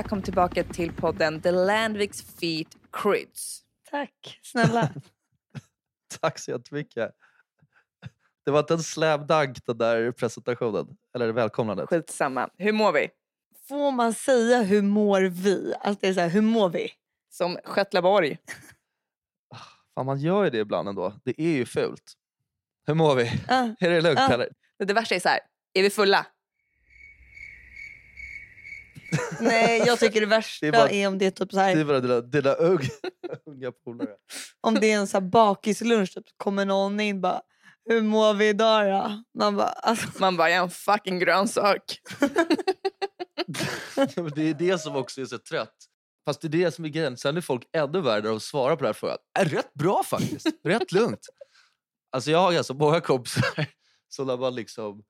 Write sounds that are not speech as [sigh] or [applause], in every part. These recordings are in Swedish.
välkommen tillbaka till podden The Landviks Feet Kryds. Tack snälla. [laughs] Tack så jättemycket. Det var inte en slam dunk den där presentationen. Eller välkomnandet. Skitsamma. Hur mår vi? Får man säga hur mår vi? Alltså det är så här, hur mår vi? Som Skötlaborg. Fan, man gör ju det ibland ändå. Det är ju fult. Hur mår vi? Ah, Är det lugnt Ja. eller? Det värsta är så här. är vi fulla? [laughs] nej, jag tycker det värsta Det är bara- är om det är typ så Det här, är bara dina, dina unga, [laughs] unga polare. om det är en så här bakislunch, typ, kommer någon in bara hur mår vi idag då? Man bara, alltså, [laughs] Man bara, jag är en fucking grönsak. Det är det som också är så trött. Fast det är det som är grejen. Sen är folk ännu värre när de svarar på den här frågan. Är rätt bra faktiskt. rätt lugnt. Alltså jag har ganska många kompisar som när man liksom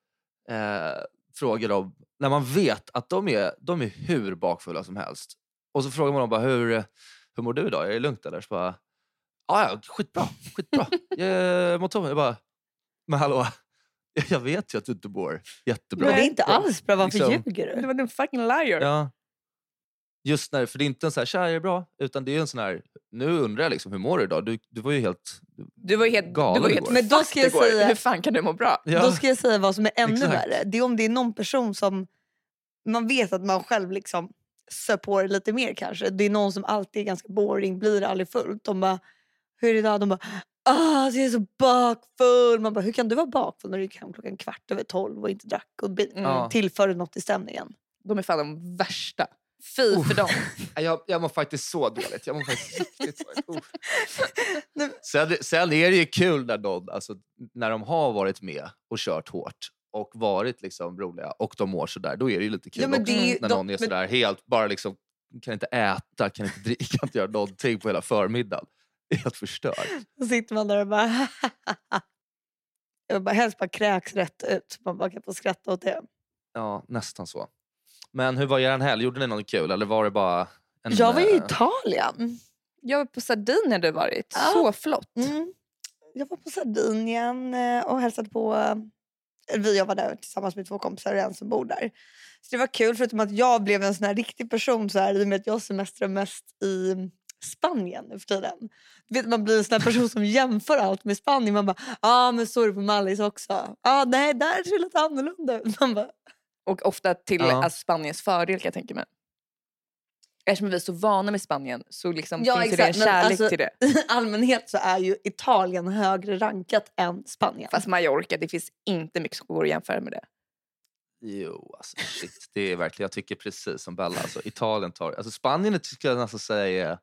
eh, frågar dem, när man vet att de är, de är hur bakfulla som helst. Och så frågar man dem bara, hur, hur mår du idag? Är det lugnt eller? Så bara, "Ja, skitbra, skitbra. Jag mår toppen. Jag bara, men hallå, jag vet ju att du inte mår jättebra. men det är inte alls bra, varför Liksom- ljuger Det du? var en fucking liar. Ja. Just när, för det är inte en så här, tja är det bra? Utan det är en sån här, nu undrar jag liksom, hur mår du idag? Du, du var ju helt... Du var ju helt, Galen du var helt. Men då ska jag säga- Hur fan kan du må bra? Ja. Då ska jag säga vad som är ännu Exakt. värre. Det är om det är någon person som man vet att man själv liksom sör på det lite mer kanske. Det är någon som alltid är ganska boring, blir aldrig fullt. De bara, hur är det idag? De bara, ah, jag är så bakfull. Man bara, hur kan du vara bakfull när du gick hem klockan kvart över tolv och inte drack och Mm. Tillförde något i stämningen? De är fan de värsta. Fy för dem. [laughs] Jag, jag mår faktiskt så dåligt. Jag mår faktiskt riktigt dåligt. Nej. sen, sen är det ju kul när, någon, alltså, när de har varit med och kört hårt och varit liksom roliga och de mår sådär. Då är det ju lite kul Ja, men också. det när de- någon är men- sådär helt, bara liksom kan inte äta, kan inte dricka, kan inte göra någonting på hela förmiddagen. Det är helt förstört. Då sitter man där och bara... [laughs] jag bara helst bara kräks rätt ut. så Man bara kan få skratta åt det. Ja, nästan så. Men hur var er helg? Gjorde ni något kul eller var det bara en... Jag var i eh, Italien. Jag var på Sardinien du varit. Ja. Så flott. Mm. Jag var på Sardinien eh, och hälsade på... eh, Vi jag var där tillsammans med två kompisar och en som bor där. Så det var kul förutom att jag blev en sån här riktig person så här, i och med att jag semestrar mest i Spanien nu för tiden. Du vet, man blir en sån här person som jämför allt med Spanien. Man bara, ja ah, men så är det på Mallis också. Ja ah, nej, där ser det lite annorlunda ut. Man bara, Och ofta till Ja. alltså, Spaniens fördel kan jag tänka mig. Eftersom vi är så vana med Spanien så liksom Ja, finns det en exakt, kärlek alltså- till det. [laughs] I allmänhet så är ju Italien högre rankat än Spanien. Fast Mallorca, det finns inte mycket som går att jämföra med det. Jo, alltså shit. Det är verkligen, jag tycker precis som Bella. Alltså, Italien tar... Alltså, Spanien tycker jag nästan säga är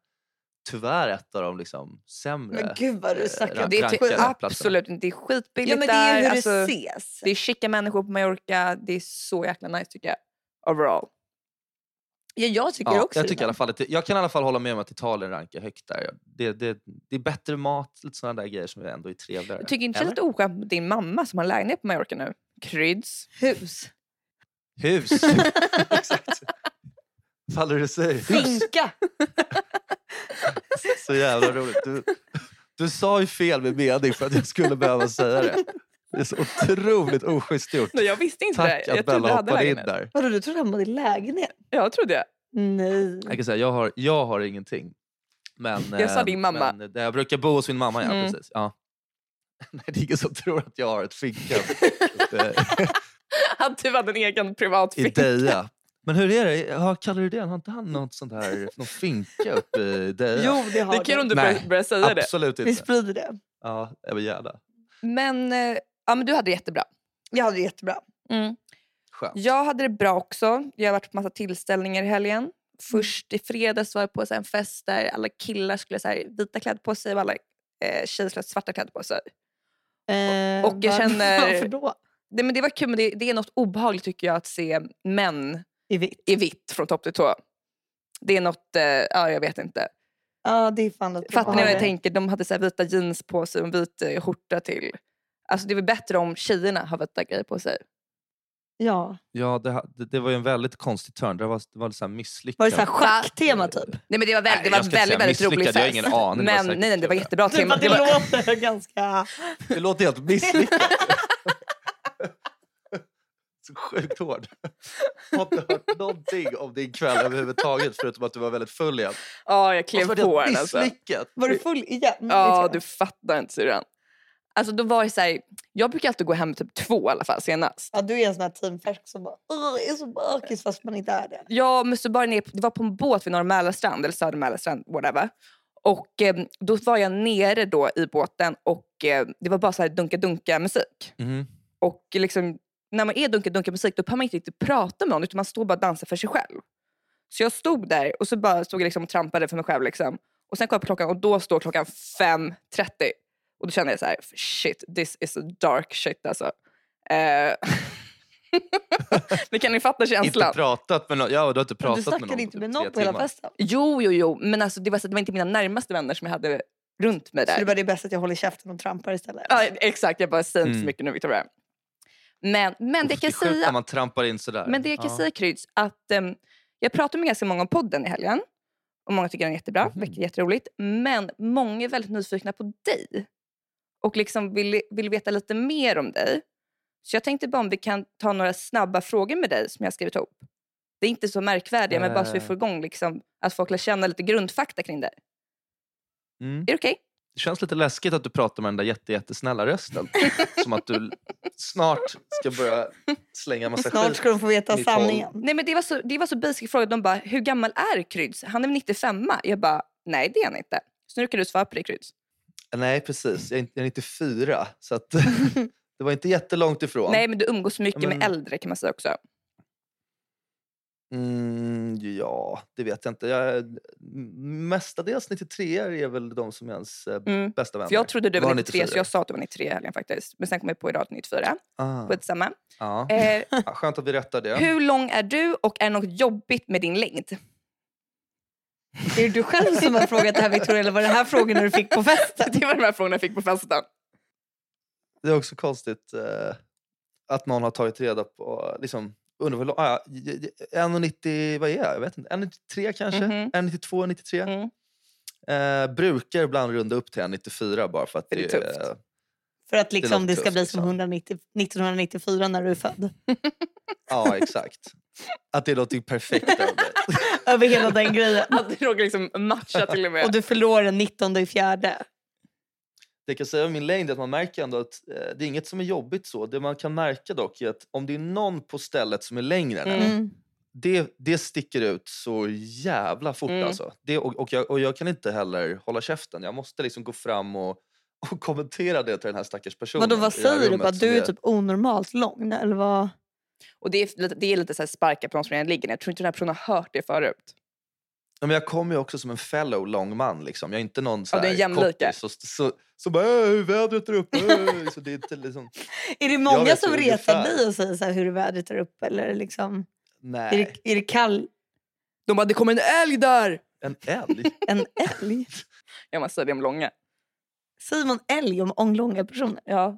tyvärr ett av de liksom sämre... Men gud vad du eh, snackar. Det är rankade ty- platserna. absolut inte. Det är skitbilligt Ja men det är ju där. hur alltså, det ses. det är chica människor på Mallorca. Det är så jäkla nice tycker jag. Overall. Ja, jag tycker Ja, också jag, det. tycker i alla fall att, jag kan i alla fall hålla med om att Italien rankar högt där. Det, det, det är bättre mat, lite sådana där grejer som ändå är trevligare. Jag tycker inte det är lite oskönt med din mamma som har lägenhet på Mallorca nu. Kryds. Hus. Hus! [laughs] [laughs] Exakt. Faller sig? Hus! Finka. [laughs] Så jävla roligt. Du, du sa ju fel med mening för att jag skulle behöva säga det. Det är så otroligt oschysst gjort. Nej, jag visste inte Tack det. Jag att trodde Bella du hade hoppade in där. Vadå, du trodde han i lägenhet? Ja, trodde jag. Nej. Jag kan säga, jag har, jag har ingenting. Men, Jag sa eh, din mamma. Men där jag brukar bo hos min mamma, ja. Mm. Precis, ja. [laughs] Nej, det är ingen som tror att jag har ett finkan [laughs] uppe Att du hade en egen privat i finka. Deja. Men hur är det? Ja, kallar du det? Har inte han något sånt här, någon finka uppe i Deja? [laughs] Jo, det har Det är kul om du Nej, börjar, börjar säga det. Absolut Vi inte. sprider det. Ja, jag vill gärna. Men, eh, ja, men du hade det jättebra. Jag hade det jättebra. Skönt. Jag hade det bra också. Jag har varit på massa tillställningar i helgen. Först i fredags var jag på så här, en fest där alla killar skulle ha så här, vita kläder på sig och alla eh, tjejer skulle ha svarta kläder på sig. Eh, Och jag var- känner- [laughs] Varför då? Det, men det var kul men det, det är något obehagligt tycker jag att se män I vitt. i vitt från topp till tå. Det är något, eh, ja jag vet inte. Ja, det är fan något Fattar ni vad jag tänker? De hade så här vita jeans på sig och vit eh, skjorta till. Alltså det är väl bättre om tjejerna har vita grejer på sig. Ja. Ja, det, ha- det, det var ju en väldigt konstig turn. Det var, det var så här misslyckat. Var det så här schacktema typ? Nej men det var, väl, det var väldigt, väldigt rolig fest. jag har ingen aning, Men säkert nej, nej, det var kul. jättebra Typ tema. att Det det var, låter ganska... Det låter helt misslyckat. [laughs] så sjukt hård. Har inte hört någonting om din kväll överhuvudtaget förutom att du var väldigt full igen. Ja, jag klev Alltså, på den alltså. Var du full igen? Ja, du fattar inte syrran. Alltså då var det så här, jag brukar alltid gå hem typ två i alla fall senast. ja, du är en sån här teamfärsk som bara "Åh, jag är så bakis fast man inte är det. Jag måste bara ner, det var på en båt vid Norra Mälarstrand eller Södra Mälarstrand, whatever. Och eh, då var jag nere då i båten och eh, det var bara så här dunka-dunka musik. Mhm. Och liksom, när man är dunka-dunka musik då behöver man inte riktigt prata med någon utan man står bara och dansar för sig själv. Så jag stod där och så bara stod jag liksom och trampade för mig själv. Liksom. Och sen kollade jag på klockan och då står klockan 5.30. Och då kände jag så här, shit, this is a dark shit alltså. Eh, [laughs] Men kan ni fatta känslan? Inte pratat med någon. Ja, du har inte Du pratat med någon. inte på med typ någon tre på hela festen. Jo, jo, jo. Men alltså, det, var så, det var inte mina närmaste vänner som jag hade runt mig Så där. det var det bästa att jag håller käften och trampar istället. Ja, exakt, jag bara säger inte Mm. så mycket nu Victoria. Men, men det kan är säga, man trampar in sådär. men det jag kan Ja. säga Kryds, att ehm, jag pratade med ganska många om podden i helgen. Och många tycker den är jättebra, Mhm. vilket är jätteroligt. Men många är väldigt nyfikna på dig. Och liksom vill, vill veta lite mer om dig. Så jag tänkte bara om vi kan ta några snabba frågor med dig som jag har skrivit ihop. Det är inte så märkvärdiga, men bara så vi Eh. får igång liksom, att folk lär känna lite grundfakta kring dig. Mm. Är det okej? Det känns lite läskigt att du pratar med den där jätte, jättesnälla rösten. [laughs] Som att du snart ska börja slänga massa Snart ska de få veta sanningen. Nej men det var så, det var så basic fråga. De bara, hur gammal är Kryds? Han är väl 95? Jag bara, nej det är han inte. Så nu kan du svara på det Kryds. Nej, precis. Jag är jag är 94. Så att, [laughs] det var inte jättelångt ifrån. Nej men du umgås mycket Ja, men- med äldre kan man säga också. Mm, ja, det vet jag inte. Jag, mestadels 93 är väl de som är ens eh, Mm. bästa vänner. För jag trodde du var Var 93 så 94? jag sa att du var 93 i helgen faktiskt. Men sen kom jag på idag att du är 94. Ah, Skitsamma. ja. Eh, [laughs] Skönt att vi rättar det. hur lång är du och är det något jobbigt med din längd? Är det du själv som har frågat det här Victoria eller var det här frågorna du fick på festen? [laughs] Det var de här frågorna jag fick på festen. Det är också konstigt eh, att någon har tagit reda på... Liksom, undrar hur lång- ah, ja, j- j- 1,90... Vad är jag? Jag vet inte. 1,93 kanske? Mhm. 1,92, 93? Mm. Eh, brukar ibland runda upp till 1,94 bara för att För det är det, tufft. eh, För att liksom låter det, ska tufft, bli liksom. som 190, 1994 när du är född. [laughs] Ja, exakt. Att det är något perfekt över det. [laughs] Över hela den grejen. Att det råkar liksom matcha till och med. Och du förlorar den 19 i fjärde. Det jag kan säga om min längd är att man märker ändå att eh, det är inget som är jobbigt så. Det man kan märka dock är att om det är någon på stället som är längre än Mm. Det, det sticker ut så jävla fort Mm. alltså. Det, och, och, jag, och jag kan inte heller hålla käften. Jag måste liksom gå fram och, och kommentera det till den här stackars personen. Vadå, vad säger du? som du är typ onormalt lång? Eller vad? Och det är lite, det är lite så här sparka på de som redan ligger ner. Jag tror inte den här personen har hört det förut. Men jag kommer ju också som en fellow lång man. Liksom. Jag är inte någon så Ja, du är här kortis Så, så, så bara "Äh, hur är vädret där uppe? Äh." [laughs] så det är inte liksom, [laughs] Är det Jag många som retar dig och säger så här, hur är vädret där uppe? Eller liksom, är, nej. det, är det kall? De bara, det kommer en älg där! En älg? [laughs] En älg? Ja, man säger det om långa. Säger man älg om om långa personer? Ja,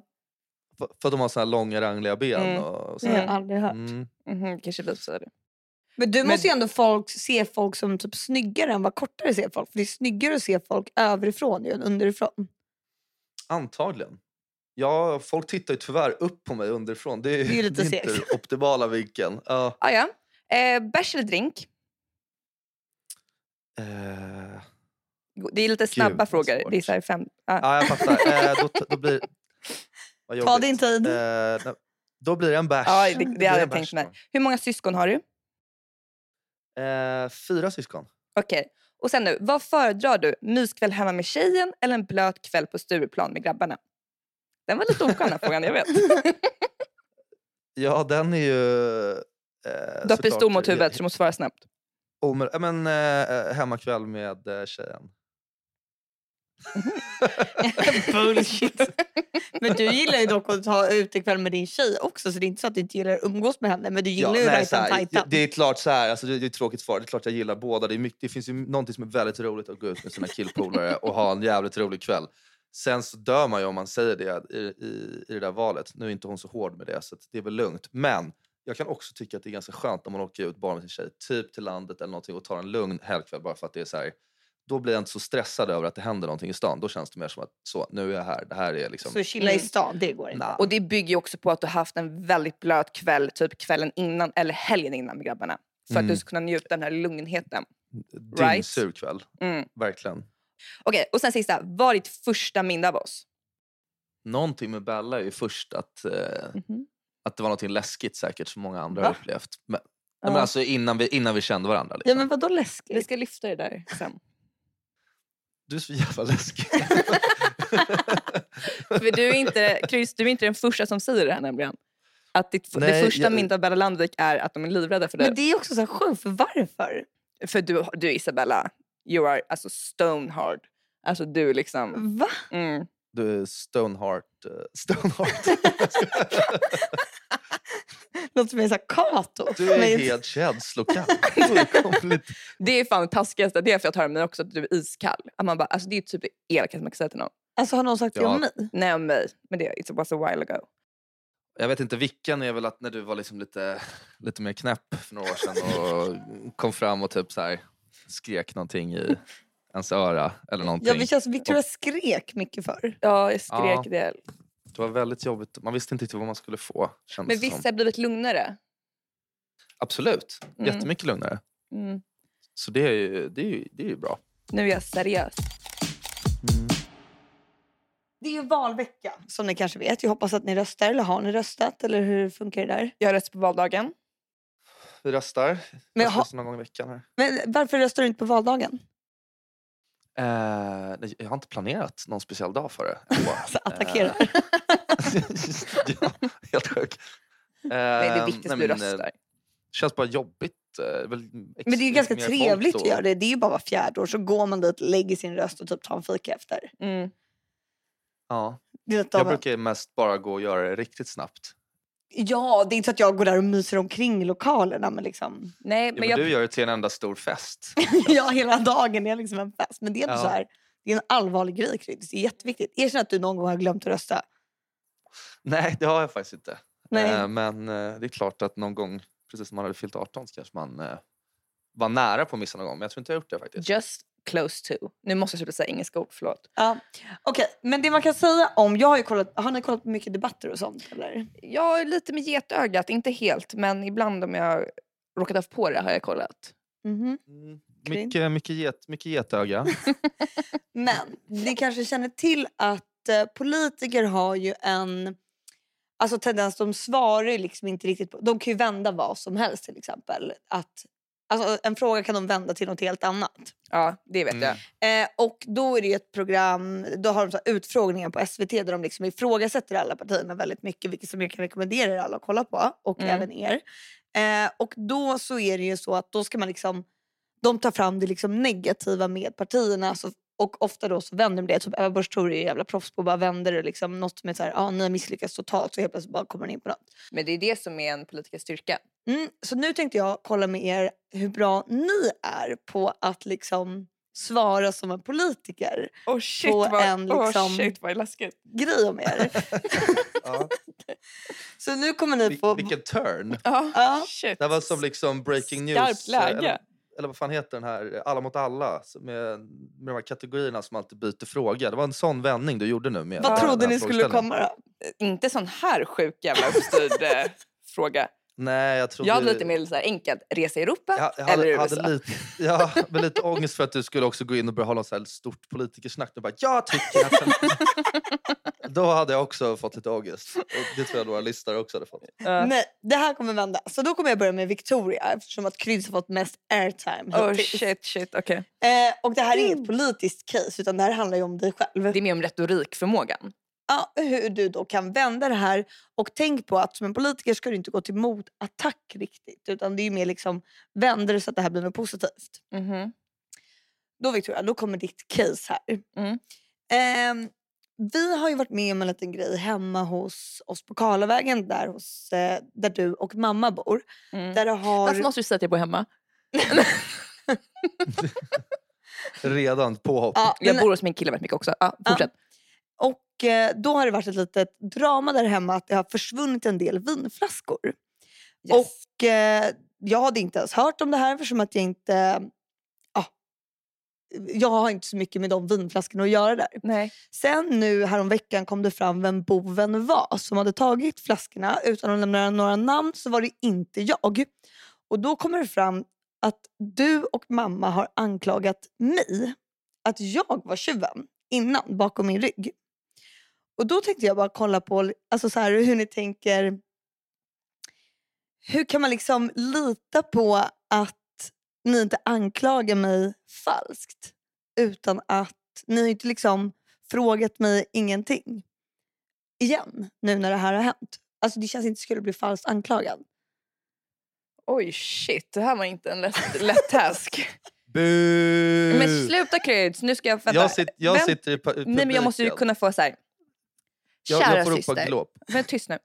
för, för att de har så här långa rangliga ben. Mm. Och så. Det har här. jag aldrig hört. Mm. mhm, kanske vi säger det. Men du Men- måste ju ändå folk, se folk som typ snyggare än vad kortare ser folk. För det är snyggare att se folk överifrån ju än underifrån. Antagligen. Ja, folk tittar ju tyvärr upp på mig underifrån. Det är, Det är lite det är inte optimala vinkeln. Ja. Ah, ja. eh, bärs eller drink? Eh, Det är lite snabba vad frågor. Det är så fem... Ah. ja, jag fattar. Eh, då, då blir... Ta din tid. Eh, då blir det en bärs. Ja, det- det hade jag tänkt mig. Hur många syskon har du? Eh, fyra syskon. Okej. Och sen nu, vad föredrar du? Myskväll hemma med tjejen eller en blöt kväll på Stureplan med grabbarna? Den var lite oklar den [laughs] frågan, jag vet. Ja, den är ju... Eh, Du har pistol mot huvudet så du måste svara snabbt. Omer- ja, men, eh, hemmakväll med eh, tjejen. [laughs] Bullshit. Men du gillar ju dock att ta utekväll med din tjej också så det är inte så att du inte gillar att umgås med henne men du gillar ju nej, så här, det är klart så här, alltså, det, det är ett tråkigt svar. Det är klart jag gillar båda. Det, är mycket, det finns ju någonting som är väldigt roligt att gå ut med sina killpolare och ha en jävligt rolig kväll. Sen så dör man ju om man säger det i, i, i det där valet. Nu är inte hon så hård med det så det är väl lugnt. Men jag kan också tycka att det är ganska skönt när man åker ut bara med sin tjej, typ till landet eller någonting och tar en lugn helgkväll bara för att det är så här. Då blir jag inte så stressad över att det händer någonting i stan. Då känns det mer som att så, nu är jag här. Det här är liksom... Så chilla i Mm. stan, det går inte. Nej. Och det bygger ju också på att du har haft en väldigt blöt kväll, typ kvällen innan eller helgen innan med grabbarna. För att Mm. du ska kunna njuta den här lugnheten. Right. Dyngsur kväll. Mm. Verkligen. Okej, och sen sista. Vad är ditt första minne av oss? Någonting med Bella är ju först att, eh, att det var någonting läskigt säkert som många andra har Va? upplevt. Men, Ja. men alltså innan vi, innan vi kände varandra. Ja Liksom. men vadå Vi läskigt? ska lyfta det där sen. Du är så jävla läskig. [laughs] För du är inte, Chris, du är inte den första som säger det här nämligen. Att ditt, det Nej, första jag- minnet av Bella Landvik är att de är livrädda för dig. Men det är också så sjukt, för varför? För du, du Isabella, you are alltså stone hard. Alltså du liksom... Va? Mm. Du är Stoneheart. Uh, Stoneheart. [laughs] [laughs] Låter som en Kato. Du är Men- helt känslokall. [laughs] Det är fan det taskigaste. Det har jag fått höra mig också, att du är iskall. Att man bara, alltså det är typ det elakaste man kan säga till någon. Alltså har någon sagt det Ja. om mig? Nej om mig, men det it was a while ago. Jag vet inte vilken är väl att när du var liksom lite, lite mer knäpp för några år sedan och [laughs] kom fram och typ så här skrek någonting i ens öra eller någonting. Ja, vi känns Victoria skrek mycket för. Ja, jag skrek Ja. det. Det var väldigt jobbigt. Man visste inte riktigt vad man skulle få. Men vissa har blivit lugnare. Absolut. Mm. Jättemycket lugnare. Mm. Så det är ju, det är ju, det är ju bra. Nu är jag seriös. Det är ju valvecka som ni kanske vet. Jag hoppas att ni röstar. Eller har ni röstat? Eller hur funkar det där? Jag har röstat på valdagen. Vi röstar. Men Men ha- någon gång i veckan. Här. Men varför röstar du inte på valdagen? Eh, jag har inte planerat någon speciell dag för det. [laughs] ändå. Alltså, attackera. [laughs] ja, helt sjukt. Eh, Nej, det är viktigt att du eh, röstar. Det känns bara jobbigt. eh, Men det är ju ganska trevligt att göra det. Det är ju bara var fjärde år. Så går man dit, lägger sin röst och typ tar en fika efter. Mm. Ja. Jag brukar mest bara gå och göra det riktigt snabbt. Ja, det är inte så att jag går där och myser omkring i lokalerna. Men liksom... Nej, men men jag, Du gör det till en enda stor fest. [laughs] ja, hela dagen är liksom en fest. Men det är Ja. så här. Det är en allvarlig grej, Chris. Det är jätteviktigt. Erkänn att du någon gång har glömt att rösta. Nej, det har jag faktiskt inte. Nej. Eh, men eh, det är klart att någon gång, precis som man hade fyllt 18, så kanske man eh, var nära på att missa någon gång. Men jag tror inte jag har gjort det faktiskt. just close to. Nu måste jag sluta säga engelska ord, förlåt. Ja. Okej, men det man kan säga om... Jag har, ju kollat, har ni kollat på mycket debatter och sånt? Eller? Jag är lite med getögat, inte helt, men ibland om jag råkat ha på det har jag kollat. Mhm. Mm, mycket, mycket, get, mycket getöga. [laughs] Men ni kanske känner till att eh, politiker har ju en alltså, tendens, de svarar ju liksom inte riktigt på, de kan ju vända vad som helst till exempel. Att, alltså, en fråga kan de vända till något helt annat. Ja, det vet Mm. jag. Eh, och då är det ett program, då har de så utfrågningar på SVT där de liksom ifrågasätter alla partierna väldigt mycket, vilket som jag kan rekommendera er alla att kolla på och Mm. även er. Eh, och då så är det ju så att då ska man liksom, de tar fram det liksom negativa med partierna så, och ofta då så vänder de det. Typ Ebba Busch Thor är ju jävla proffs på att bara vänder det liksom något med så här, ah, ni har misslyckats totalt så helt plötsligt bara kommer den in på något. Men det är det som är en politikers styrka. Mm, så nu tänkte jag kolla med er hur bra ni är på att liksom svara som en politiker. Oh shit, På vad, en oh, liksom- shit vad läskigt. Grej om er. [laughs] ja. Så nu kommer ni Vil- få... vilken turn! Ja, Ja. shit. Det var som liksom breaking news. Skarpt läge. Eller, vad fan heter den här? Alla mot alla. Med, med de här kategorierna som alltid byter fråga. Det var en sån vändning du gjorde nu. Med Vad trodde ni skulle komma då? Inte sån här sjuk jävla uppstyrd eh, [laughs] fråga. Nej, jag trodde... Jag hade lite mer så här enkelt, resa i Europa Jag, jag eller hade, USA. hade lite, ja, men lite ångest för att du skulle också gå in och börja hålla så här stort politikersnack. Du bara, jag tycker att... [laughs] Då hade jag också fått lite ångest. Och det tror jag våra lyssnare också hade fått. Ja. Nej, det här kommer vända. Så då kommer jag börja med Victoria eftersom att Kryds har fått mest airtime Oh shit, shit, okej. Eh, och det här är inget politiskt case utan det här handlar ju om dig själv. Det är mer om retorikförmågan. Ja, hur du då kan vända det här. Och tänk på att som en politiker ska du inte gå till motattack riktigt. Utan det är ju mer liksom vänder det så att det här blir något positivt. Mhm. Då Victoria, då kommer ditt case här. Mm. Ehm, vi har ju varit med om en liten grej hemma hos oss på Karlavägen där, hos, eh, där du och mamma bor. Mm. Där har... Fast måste du säga att jag bor hemma. [laughs] Redan påhopp. ja, Jag bor hos min kille väldigt mycket också. Ja, fortsätt. Och eh, då har det varit ett litet drama där hemma att det har försvunnit en del vinflaskor. Yes. Och eh, jag hade inte ens hört om det här eftersom att jag inte... Ja, jag har inte så mycket med de vinflaskorna att göra där. Nej. Sen nu häromveckan kom det fram vem boven var som hade tagit flaskorna utan att lämna några namn så var det inte jag. Och då kommer det fram att du och mamma har anklagat mig att jag var tjuven innan bakom min rygg. Och då tänkte jag bara kolla på alltså så här, hur ni tänker. Hur kan man liksom lita på att ni inte anklagar mig falskt utan att ni har inte liksom frågat mig ingenting igen nu när det här har hänt. Alltså det känns inte skulle bli falskt anklagad. Oj shit, det här var inte en lätt, lätt task. [laughs] Bu! Men sluta Kryds, nu ska jag... Vänta. jag, sit, jag Vem- sitter i pu- publiken. Nej men jag måste ju kunna få så här. Jag, Kära jag får syster. Men tyst nu.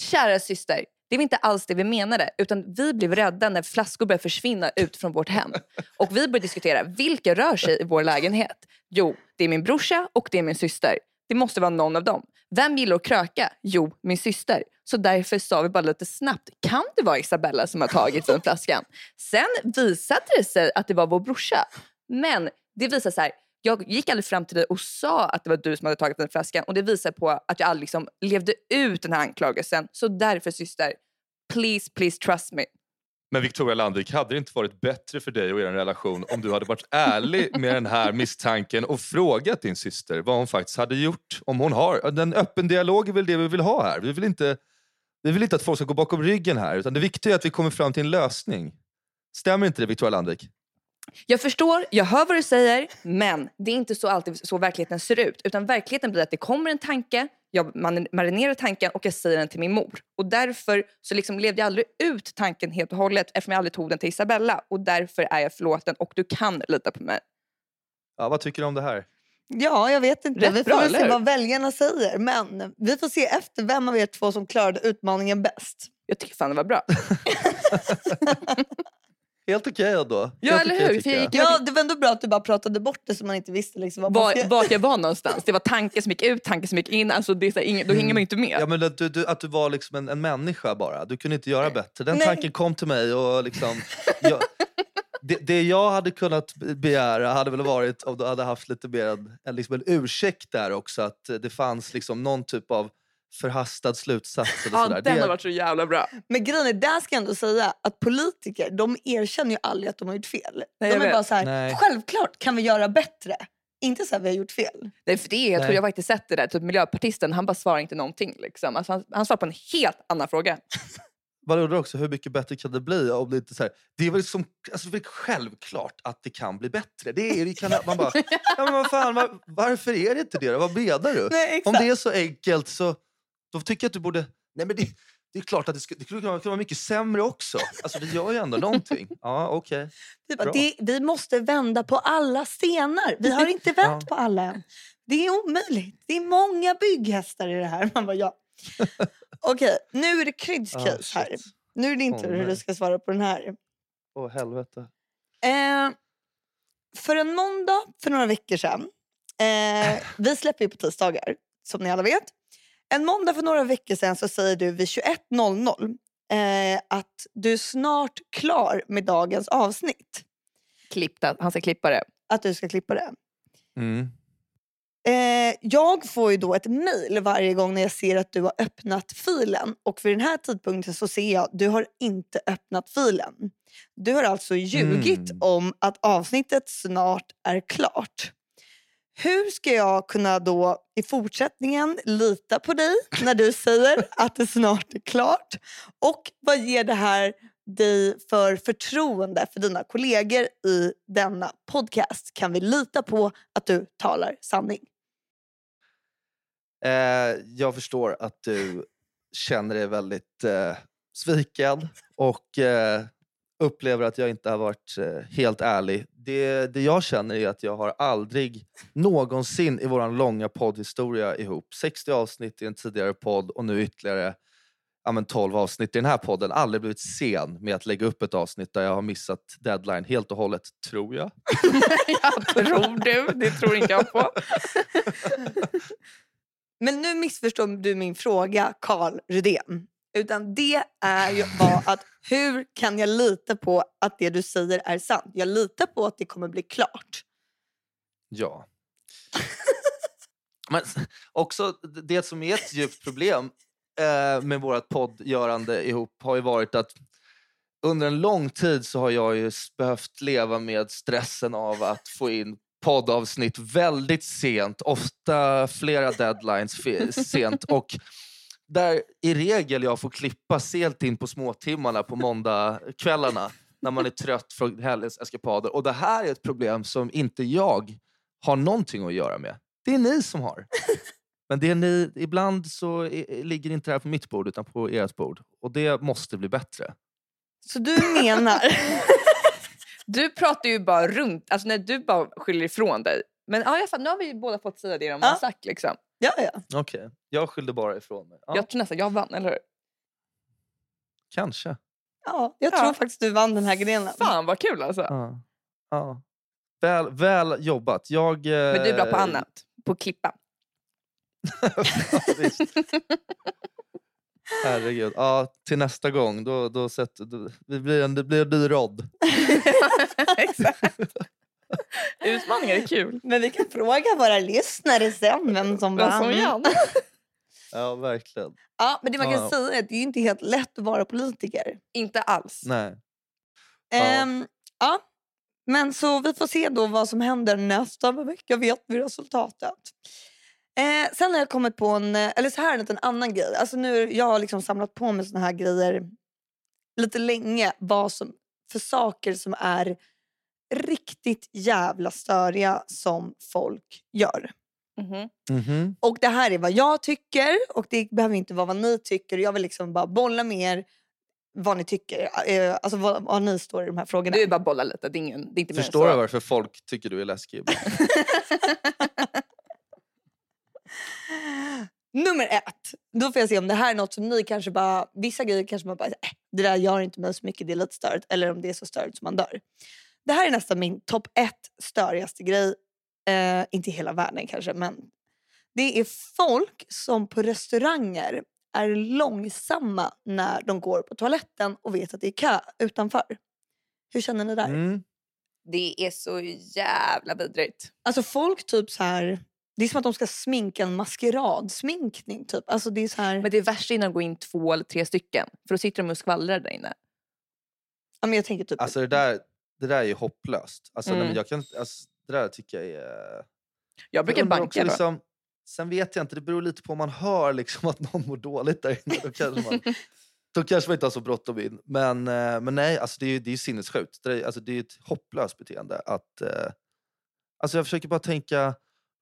Kära syster, det var inte alls det vi menade. Utan vi blev rädda när flaskor började försvinna ut från vårt hem. Och vi började diskutera, vilka rör sig i vår lägenhet? Jo, det är min brorsa och det är min syster. Det måste vara någon av dem. Vem gillar att kröka? Jo, min syster. Så därför sa vi bara lite snabbt, kan det vara Isabella som har tagit vinflaskan? Sen visade det sig att det var vår brorsa. Men det visade sig, jag gick aldrig fram till dig och sa att det var du som hade tagit den flaskan och det visar på att jag aldrig liksom levde ut den här anklagelsen. Så därför syster, please, please trust me. Men Victoria Landvik, hade det inte varit bättre för dig och er relation om du hade varit ärlig med den här misstanken och frågat din syster vad hon faktiskt hade gjort? Om hon har. En öppen dialog är väl det vi vill ha här. Vi vill inte, vi vill inte att folk ska gå bakom ryggen här utan det viktiga är att vi kommer fram till en lösning. Stämmer inte det Victoria Landvik? Jag förstår, jag hör vad du säger, men det är inte så alltid så verkligheten ser ut. Utan verkligheten blir att det kommer en tanke, jag man- marinerar tanken och jag säger den till min mor. Och därför så liksom levde jag aldrig ut tanken helt och hållet eftersom jag aldrig tog den till Isabella. Och därför är jag förlåten och du kan lita på mig. Ja, vad tycker du om det här? Ja, jag vet inte. Rätt vi får bra, se vad väljarna säger. Men vi får se efter vem av er två som klarade utmaningen bäst. Jag tycker fan det var bra. [laughs] Helt okej ändå. Ja, Helt eller hur? För jag jag. Ja, det var ändå bra att du bara pratade bort det så man inte visste liksom vad Var, vart jag var någonstans. Det var tanken som gick ut, tanken som gick in. Alltså det är så här, ingen, då hänger man inte med. Ja, men att, du, du, att du var liksom en, en människa bara. Du kunde inte göra bättre. Den Nej. tanken kom till mig och liksom... Jag, [laughs] det, det jag hade kunnat begära hade väl varit om du hade haft lite mer en, en, liksom en ursäkt där också. Att det fanns liksom någon typ av förhastad slutsats. Eller Ja, sådär. den det, har varit så jävla bra. Men grejen är, där ska jag ändå säga att politiker de erkänner ju aldrig att de har gjort fel. Nej, jag de är vet. bara så här, Nej. självklart kan vi göra bättre. Inte så här, vi har gjort fel. Nej, för det, är- jag tror Nej. jag har faktiskt sett det där. Typ miljöpartisten, han bara svarar inte någonting. Liksom. Alltså, han, han svarar på en helt annan fråga. [laughs] Man undrar också hur mycket bättre kan det bli om det inte så här, Det är väl som, alltså det är självklart att det kan bli bättre. Det är, det kan, man bara, [laughs] ja, men vad fan, var, varför är det inte det? Vad menar du? Nej. Om det är så enkelt så då tycker jag att du borde... Nej men det, det är klart att det, ska, det skulle kunna vara mycket sämre också. Alltså vi gör ju ändå någonting. [laughs] Ja, bara, Bra. det, vi måste vända på alla stenar. Vi har inte vänt på alla än. Det är omöjligt. Det är många bygghästar i det här. [laughs] Man bara, ja. [laughs] Okej, nu är det Kryds case här. Nu är det Åh, tur hur du ska svara på den här. Åh helvete. Eh, för en måndag för några veckor sedan. Eh, vi släpper ju på tisdagar, som ni alla vet. En måndag för några veckor sedan så säger du vid 21.00 eh, att du är snart klar med dagens avsnitt. Klippta. Han ska klippa det. Att du ska klippa det. Mm. Eh, jag får ju då ett mejl varje gång när jag ser att du har öppnat filen. Och vid den här tidpunkten så ser jag att du har inte öppnat filen. Du har alltså ljugit Mm. om att avsnittet snart är klart. Hur ska jag kunna då i fortsättningen lita på dig när du säger att det snart är klart? Och vad ger det här dig för förtroende för dina kollegor i denna podcast? Kan vi lita på att du talar sanning? Eh, jag förstår att du känner dig väldigt eh, sviken och eh, upplever att jag inte har varit eh, helt ärlig. Det, det jag känner är att jag har aldrig någonsin i vår långa poddhistoria ihop, 60 avsnitt i en tidigare podd och nu ytterligare ja, men 12 avsnitt i den här podden, aldrig blivit sen med att lägga upp ett avsnitt där jag har missat deadline helt och hållet, tror jag. [laughs] jag tror du. Det tror inte jag på. [laughs] Men nu missförstår du min fråga, Karl Rydén. Utan det är ju bara att hur kan jag lita på att det du säger är sant? Jag litar på att det kommer bli klart. Ja. [laughs] Men också det som är ett djupt problem eh, med vårt poddgörande ihop har ju varit att under en lång tid så har jag ju behövt leva med stressen av att få in poddavsnitt väldigt sent, ofta flera deadlines sent och där i regel jag får klippa sent in på småtimmarna på måndagskvällarna när man är trött från helgens eskapader. Och det här är ett problem som inte jag har någonting att göra med. Det är ni som har. Men det är ni, ibland så i- ligger inte det här på mitt bord utan på ert bord. Och det måste bli bättre. Så du menar... [laughs] Du pratar ju bara runt, alltså när du bara skyller ifrån dig. Men ja, jag nu har vi båda fått säga det de Ja. har sagt. Liksom. Ja, ja. Okej, jag skyllde bara ifrån mig. Ja, Jag tror nästan jag vann, eller hur? Kanske. ja, jag Ja. tror faktiskt du vann den här grenen. Fan vad kul alltså. Ja. Ja. Väl, väl jobbat. Jag, Men du är bra på eh, annat. På klippa. [laughs] Herregud. Ja, till nästa gång. Då, då sätter, då, det, blir en, det blir en ny rodd. [laughs] Exakt. [laughs] Utmaningar är kul. Men vi kan fråga våra lyssnare sen vem som Vad som vann. vann. [laughs] Ja, verkligen. Ja, men det man kan Ja. säga är att det är inte helt lätt att vara politiker. Inte alls. Nej. Ja. Ehm, ja. Men så vi får se då vad som händer nästa vecka vet vi resultatet. Eh, sen har jag kommit på en, eller så här en annan grej. Alltså nu, jag har liksom samlat på mig såna här grejer lite länge. Vad som, för saker som är riktigt jävla störiga som folk gör. Mhm. Mhm. Och det här är vad jag tycker och det behöver inte vara vad ni tycker. Jag vill liksom bara bolla med er vad ni tycker. Eh, alltså vad, vad ni står i de här frågorna. Du är bara bolla lite. Det är, ingen, det är inte Förstår du varför folk tycker du är läskig? [laughs] Nummer ett. Då får jag se om det här är något som ni kanske bara... Vissa grejer kanske man bara... Äh, det där gör inte mig så mycket, det är lite störigt. Eller om det är så störigt som man dör. Det här är nästan min topp ett störigaste grej. Eh, inte i hela världen kanske, men... Det är folk som på restauranger är långsamma när de går på toaletten och vet att det är kö utanför. Hur känner ni där? Mm. Det är så jävla vidrigt. Alltså folk typ så här... Det är som att de ska sminka en maskeradsminkning. Typ. Alltså det är så här... Men det är värst innan det går in två eller tre stycken. För då sitter de och skvallrar där inne. Ja, men jag tänker typ... Alltså det där, det där är ju hopplöst. Alltså, nej, Mm. men jag kan, alltså, det där tycker jag är... Jag brukar undrar banka också då. liksom, Sen vet jag inte, det beror lite på om man hör liksom [laughs] att någon mår dåligt där inne. Då kanske man, då kanske man inte har så bråttom in. Men, eh, men nej, alltså det är ju det är ju sinnessjukt. Det är, alltså det är ett hopplöst beteende. Att, eh, alltså jag försöker bara tänka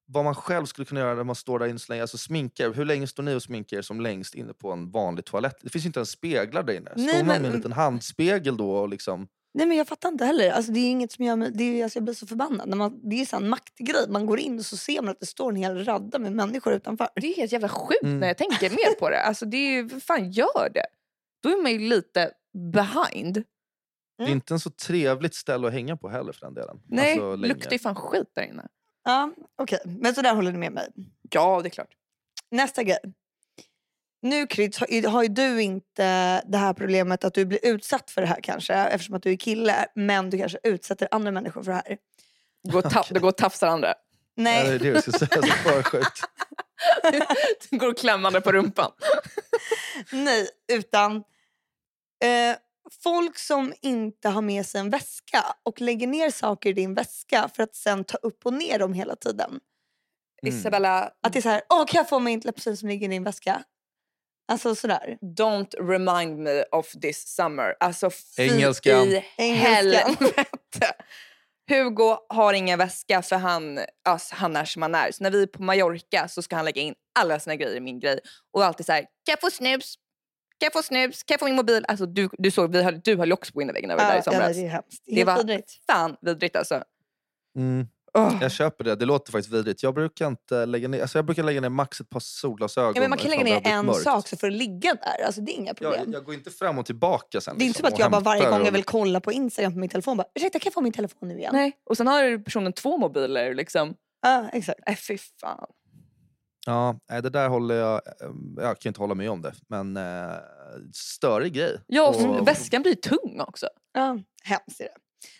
vad man själv skulle kunna göra när man står där inne så länge. Alltså sminkar, hur länge står ni och sminkar er som längst inne på en vanlig toalett? Det finns ju inte ens speglar där inne. Nej, Står man med men- en liten handspegel då och liksom... Nej men jag fattar inte heller. Alltså, det är inget som gör mig, det är, alltså, jag blir så förbannad. När man, det är en maktgrej. Man går in och så ser man att det står en hel radda med människor utanför. Det är helt jävla sjukt Mm. när jag tänker mer på det. Alltså det är ju, fan gör det? Då är man ju lite behind. Det är Mm. inte en så trevligt ställe att hänga på heller för den delen. Nej, Alltså, luktar ju fan skit där inne. Ja, okej. Men så där håller ni med mig. Ja, det är klart. Nästa grej. Nu Kryds, har, har ju du inte det här problemet att du blir utsatt för det här kanske eftersom att du är kille men du kanske utsätter andra människor för det här. Det går, ta- det går och tafsar andra. Ja, det Nej, är det jag ska säga. Så för sjukt. [laughs] Det går och klämmande på rumpan. nej utan eh, folk som inte har med sig en väska och lägger ner saker i din väska för att sen ta upp och ner dem hela tiden. Mm. Isabella, Att det är så här, åh kan jag få min läppstift som ligger i din väska? Alltså sådär. don't remind me of this summer. Alltså fy Engelskan. i helvete. Hugo har ingen väska för han, alltså, han är som han är. Så när vi är på Mallorca så ska han lägga in alla sina grejer i min grej. Och alltid så här, kan jag få snus? Kan jag få snus? Kan jag få min mobil? Alltså du, du såg, vi höll, du höll ju också på innerväggen över det där i Ja, somras. det är hemskt. Det helt var- vidrigt. Fan vidrigt alltså. Mm. Åh. Jag köper det. Det låter faktiskt vidrigt. Jag brukar, inte lägga ner, alltså jag brukar lägga ner max ett par solglasögon. Ja, men man kan lägga ner en mörkt. sak så får det ligga där. Alltså, det är inga problem. Jag, jag går inte fram och tillbaka sen. det är inte liksom, som att jag bara varje gång jag vill kolla på Instagram på min telefon bara ursäkta kan jag få min telefon nu igen? Nej. Och sen har personen två mobiler liksom. Ja, exakt. Äh, fy fan. Ja, det där håller jag... eh, Jag kan inte hålla med om det, men eh, störig grej. Ja, och Och- väskan blir tung också. Ja, hemskt är det.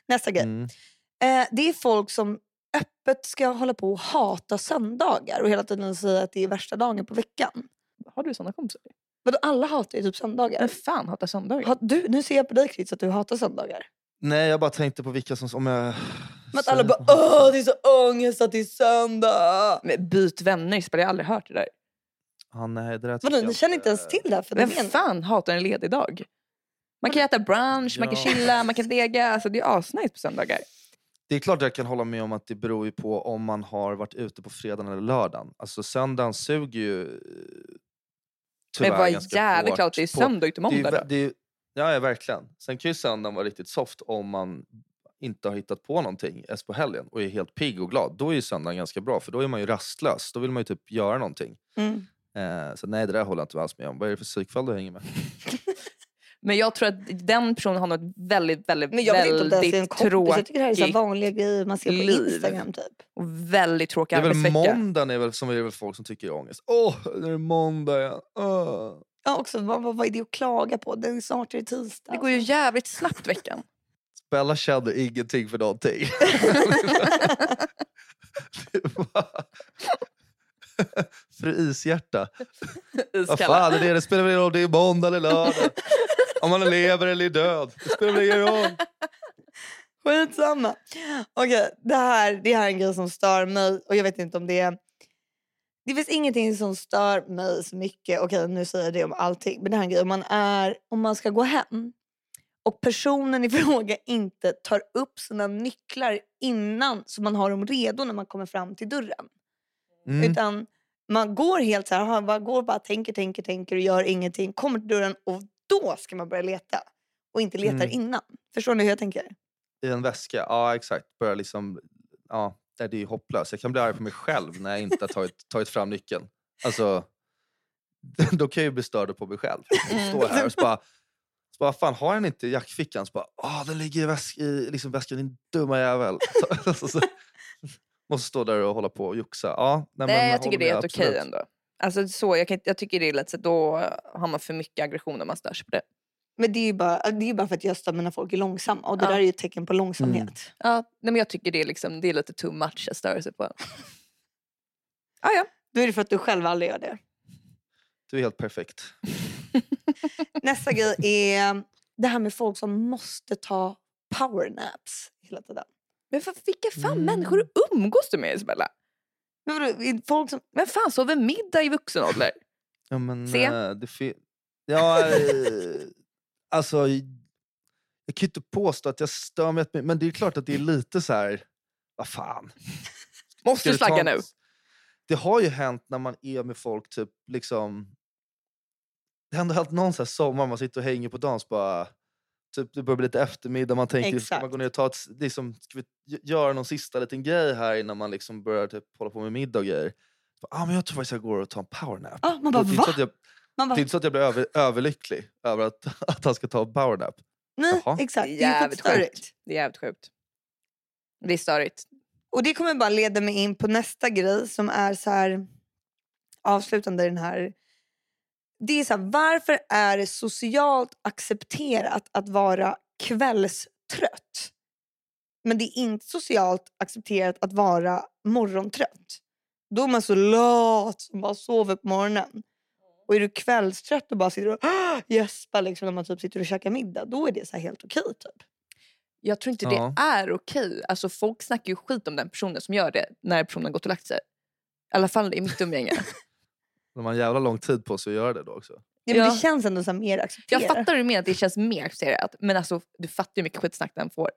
Nästa grej. Mm. Eh, det är folk som öppet ska hålla på och hata söndagar och hela tiden säga att det är värsta dagen på veckan. Har du såna kompisar? Vadå, alla hatar ju typ söndagar. Men fan hatar söndagar. Ha, du, nu ser jag på dig Chris att du hatar söndagar. Nej, jag bara tänkte på vilka som... Om jag... Men att alla bara åh det är så ångest att det är söndag. Men byt vänner, jag har aldrig hört det där. Ja, nej, det där Vadå, jag ni känner inte ens till det här Vem fenomenet? fan hatar en ledig dag? Man kan äta brunch, man kan Ja. chilla, man kan dega. Alltså, det är asnice på söndagar. Det är klart jag kan hålla med om att det beror ju på om man har varit ute på fredagen eller lördagen. Alltså söndagen suger ju eh, tyvärr Men vad jävligt klart det är söndag till det måndag det ju- Ja, ja, verkligen. Sen kan ju söndagen vara riktigt soft om man inte har hittat på någonting ens på helgen och är helt pigg och glad. Då är ju söndagen ganska bra för då är man ju rastlös. Då vill man ju typ göra någonting. Mm. Eh, så nej, det där håller jag inte alls med om. Vad är det för psykfall du hänger med? [laughs] Men jag tror att den personen har något väldigt, väldigt, Men jag vet inte det är en väldigt kompis. Jag tycker det här är så tråkigt vanliga grejer man ser på liv. Instagram typ. och väldigt tråkig Det är väl arbetsvecka. måndagen är väl, som är väl folk som tycker är ångest. Åh, nu är det måndag igen. Åh. Ja, också, vad, vad, vad är det att klaga på? Det är snart är det tisdag. Det går ju jävligt snabbt veckan. Bella känner ingenting för någonting. [laughs] Fru Ishjärta. Vad fan är det? Det spelar väl ingen roll om det är måndag eller lördag. Om man lever eller är död. Det spelar ingen roll. Skitsamma. Okej, det, här, det här är en grej som stör mig och jag vet inte om det är... Det finns ingenting som stör mig så mycket. Okej, nu säger jag det om allting. Men det här är en grej om man, är, om man ska gå hem och personen i [laughs] fråga inte tar upp sina nycklar innan så man har dem redo när man kommer fram till dörren. Mm. Utan man går helt så här, man bara går bara tänker, tänker, tänker och gör ingenting. Kommer till dörren och då ska man börja leta. Och inte letar Mm. innan. Förstår ni hur jag tänker? I en väska, ja exakt. Börjar liksom, ja, det är ju hopplöst. Jag kan bli arg på mig själv när jag inte har tagit, [laughs] tagit fram nyckeln. Alltså, [laughs] då kan jag ju bli störd på mig själv. Mm. Stå här och så bara, så bara, fan har den inte i jackfickan? Så bara, ah den ligger i, väsk, i liksom väskan din dumma jävel. [laughs] Så, så, måste stå där och hålla på och joxa. Ja, nej, Nej, jag tycker det är helt okej ändå. Alltså, så, jag, kan, jag tycker det är lite så då har man för mycket aggression om man stör sig på det. Men det är ju bara, det är bara för att jag stör mig när folk är långsamma. Och det Ja. där är ju ett tecken på långsamhet. Ja, nej, men jag tycker det är, liksom, det är lite too much att störa sig på. [laughs] ah, ja. Då är det för att du själv aldrig gör det. Du är helt perfekt. [laughs] Nästa grej är det här med folk som måste ta powernaps hela tiden. Men för, vilka fan Mm. människor umgås du med Isabella? Men folk som, Vem fan sover middag i vuxen ålder? Ja, men, Se. eh, det ja, eh, alltså, jag kan ju inte påstå att jag stör mig, men det är klart att det är lite så här, vad fan. Måste en- nu? Det har ju hänt när man är med folk, typ liksom... Det har ändå hänt någon så sommar, man sitter och hänger på dagen, bara... Typ, det börjar bli lite eftermiddag, man tänker, ska man gå ner och ta ett, liksom, ska vi gö- göra någon sista liten grej här innan man liksom börjar typ, hålla på med middag och grejer? Så bara, Ah, men jag tror faktiskt jag går och tar en powernap. ah, man Det bara är inte va? så att jag, Man det är inte så att jag blir över, överlycklig över att, [laughs] att han ska ta en powernap. nej Jaha. exakt. Det är Det jävligt sjukt. Det är jävligt sjukt. Det är störigt. Och det kommer bara leda mig in på nästa grej som är så här avslutande i den här. Det är så här, varför är det socialt accepterat att vara kvällstrött? Men det är inte socialt accepterat att vara morgontrött. Då är man så lat som bara sover på morgonen. Och är du kvällstrött och bara sitter och gäspar liksom när man typ sitter och käkar middag, då är det så här helt okej typ. Jag tror inte Ja. det är okej. Alltså, folk snackar ju skit om den personen som gör det när personen gått och lagt sig. I alla fall i mitt umgänge. [laughs] De har en jävla lång tid på sig att göra det då också. Ja, men Ja. Det känns ändå så mer accepterat. Jag fattar hur du menar att det känns mer accepterat. Men alltså, du fattar ju hur mycket skitsnack den får.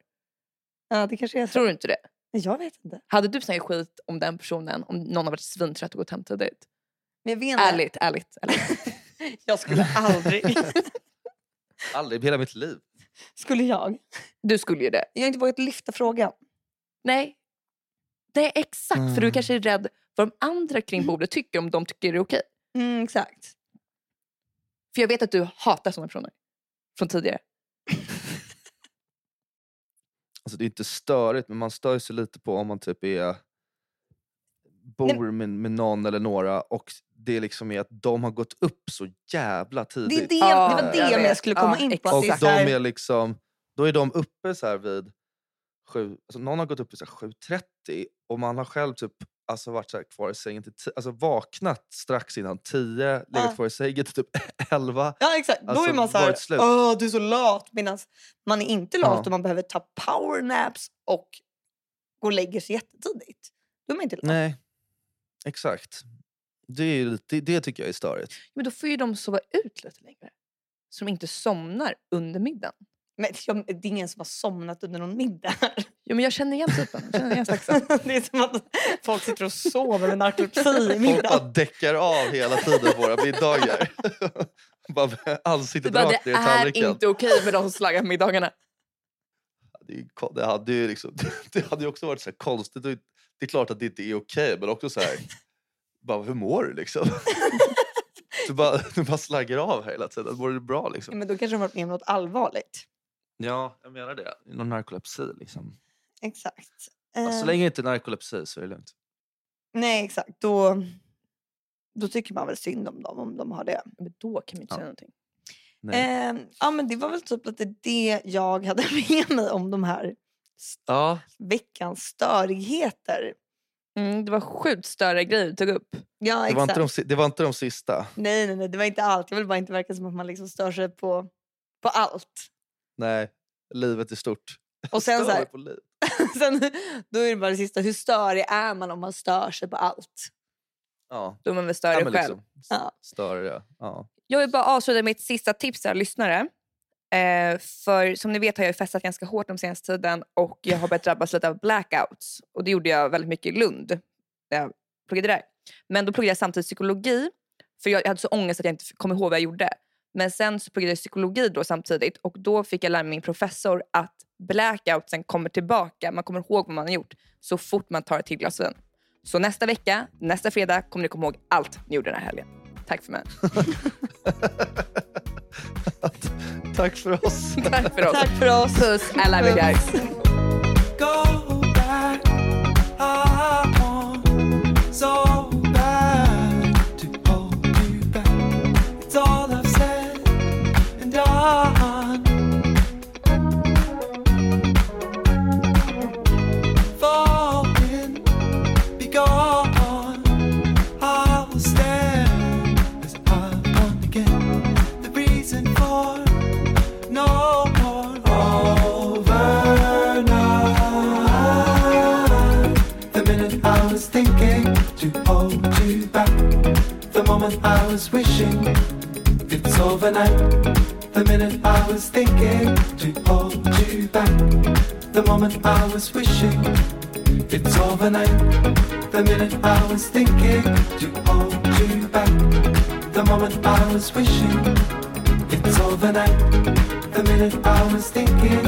Ja, det kanske är så. Tror du inte det? Jag vet inte. Hade du snackat skit om den personen om någon har varit svintrött och gått hem tidigt? Men jag vet inte. Ärligt, ärligt. ärligt. [laughs] Jag skulle aldrig. [laughs] Aldrig i hela mitt liv. skulle jag? Du skulle ju det. Jag har inte vågat lyfta frågan. Nej. Nej, exakt. För du Mm. kanske är rädd vad de andra kring bordet tycker om de tycker det är okej. Mm, exakt. För jag vet att du hatar sådana personer. Från tidigare. [laughs] Alltså det är inte störigt, men man stör sig lite på om man typ är bor med, med någon eller några och det liksom är att de har gått upp så jävla Det, tidigt. är det, Ja, det var det jag jag vet. skulle komma Ja, in på. att Och det är de så här- är liksom, då är de uppe så här vid sju, alltså någon har gått upp i så här 7.30 och man har själv typ alltså varit så kvar i sängen till ti- alltså vaknat strax innan 10, legat Ja. kvar i sängen till typ [laughs] 11. Ja exakt, då Alltså, är man så här, åh du är så lat. Medan man är inte lat Ja. och man behöver ta powernaps och gå och lägga sig jättetidigt. Då är man inte lat. Nej, exakt. Det, är, lite- det tycker jag är störigt. Men då får ju de sova ut lite längre. Så de inte somnar under middagen. Men jag, det är ingen som har somnat under någon middag. Jo, men jag känner igen typen. Jag känner igen. [laughs] Det är som att folk sitter och sover med narkolepsi i Folk bara däckar av hela tiden på våra middagar. [laughs] bara Det, ansiktet bara, rakt det ner i är tallriken. inte okej med de som slaggar på middagarna. Det, är det, hade ju liksom, [laughs] det hade ju också varit så här konstigt. Det är klart att det inte är okej, men också så här... Bara, hur mår du liksom? Du bara, du bara slaggar av hela tiden. Mår du bra Ja, liksom? men då kanske de har varit med om något allvarligt. Ja, jag menar det. Någon narkolepsi liksom. Exakt. Ja, Eh, så länge det inte är narkolepsi så är det lugnt. Nej exakt. Då, då tycker man väl synd om dem om de har det. Men då kan man inte Ja. säga någonting. Nej. Eh, ja men det var väl typ lite det jag hade [laughs] med mig om de här ja, veckans störigheter. Mm, det var sjukt större grejer du tog upp. Ja det, var inte de, det var inte de sista. Nej nej nej det var inte allt. Jag vill bara inte verka som att man liksom stör sig på, på allt. Nej, livet är stort. Och [laughs] sen så här, dig på liv. [laughs] sen, då är det bara det sista. Hur störig är man om man stör sig på allt? Ja, Då är man väl större ja själv. liksom, Ja. större. ja. Ja. Jag vill bara avsluta med ett sista tips till lyssnare. Eh, för som ni vet har jag festat ganska hårt den senaste tiden och jag har börjat drabbas lite av blackouts. Och det gjorde jag väldigt mycket i Lund när jag pluggade där. Men då pluggade jag samtidigt psykologi för jag, jag hade så ångest att jag inte kom ihåg vad jag gjorde. Men sen så pluggade jag psykologi då samtidigt och då fick jag lära min professor att blackoutsen kommer tillbaka. Man kommer ihåg vad man har gjort så fort man tar ett till glas vin. Så nästa vecka, nästa fredag kommer ni komma ihåg allt ni gjorde den här helgen. Tack för mig. [laughs] Tack för oss. [laughs] Tack för oss. Tack för oss. Puss, I love you guys. Was wishing it's overnight. The minute I was thinking to hold you back, the moment I was wishing it's overnight. The minute I was thinking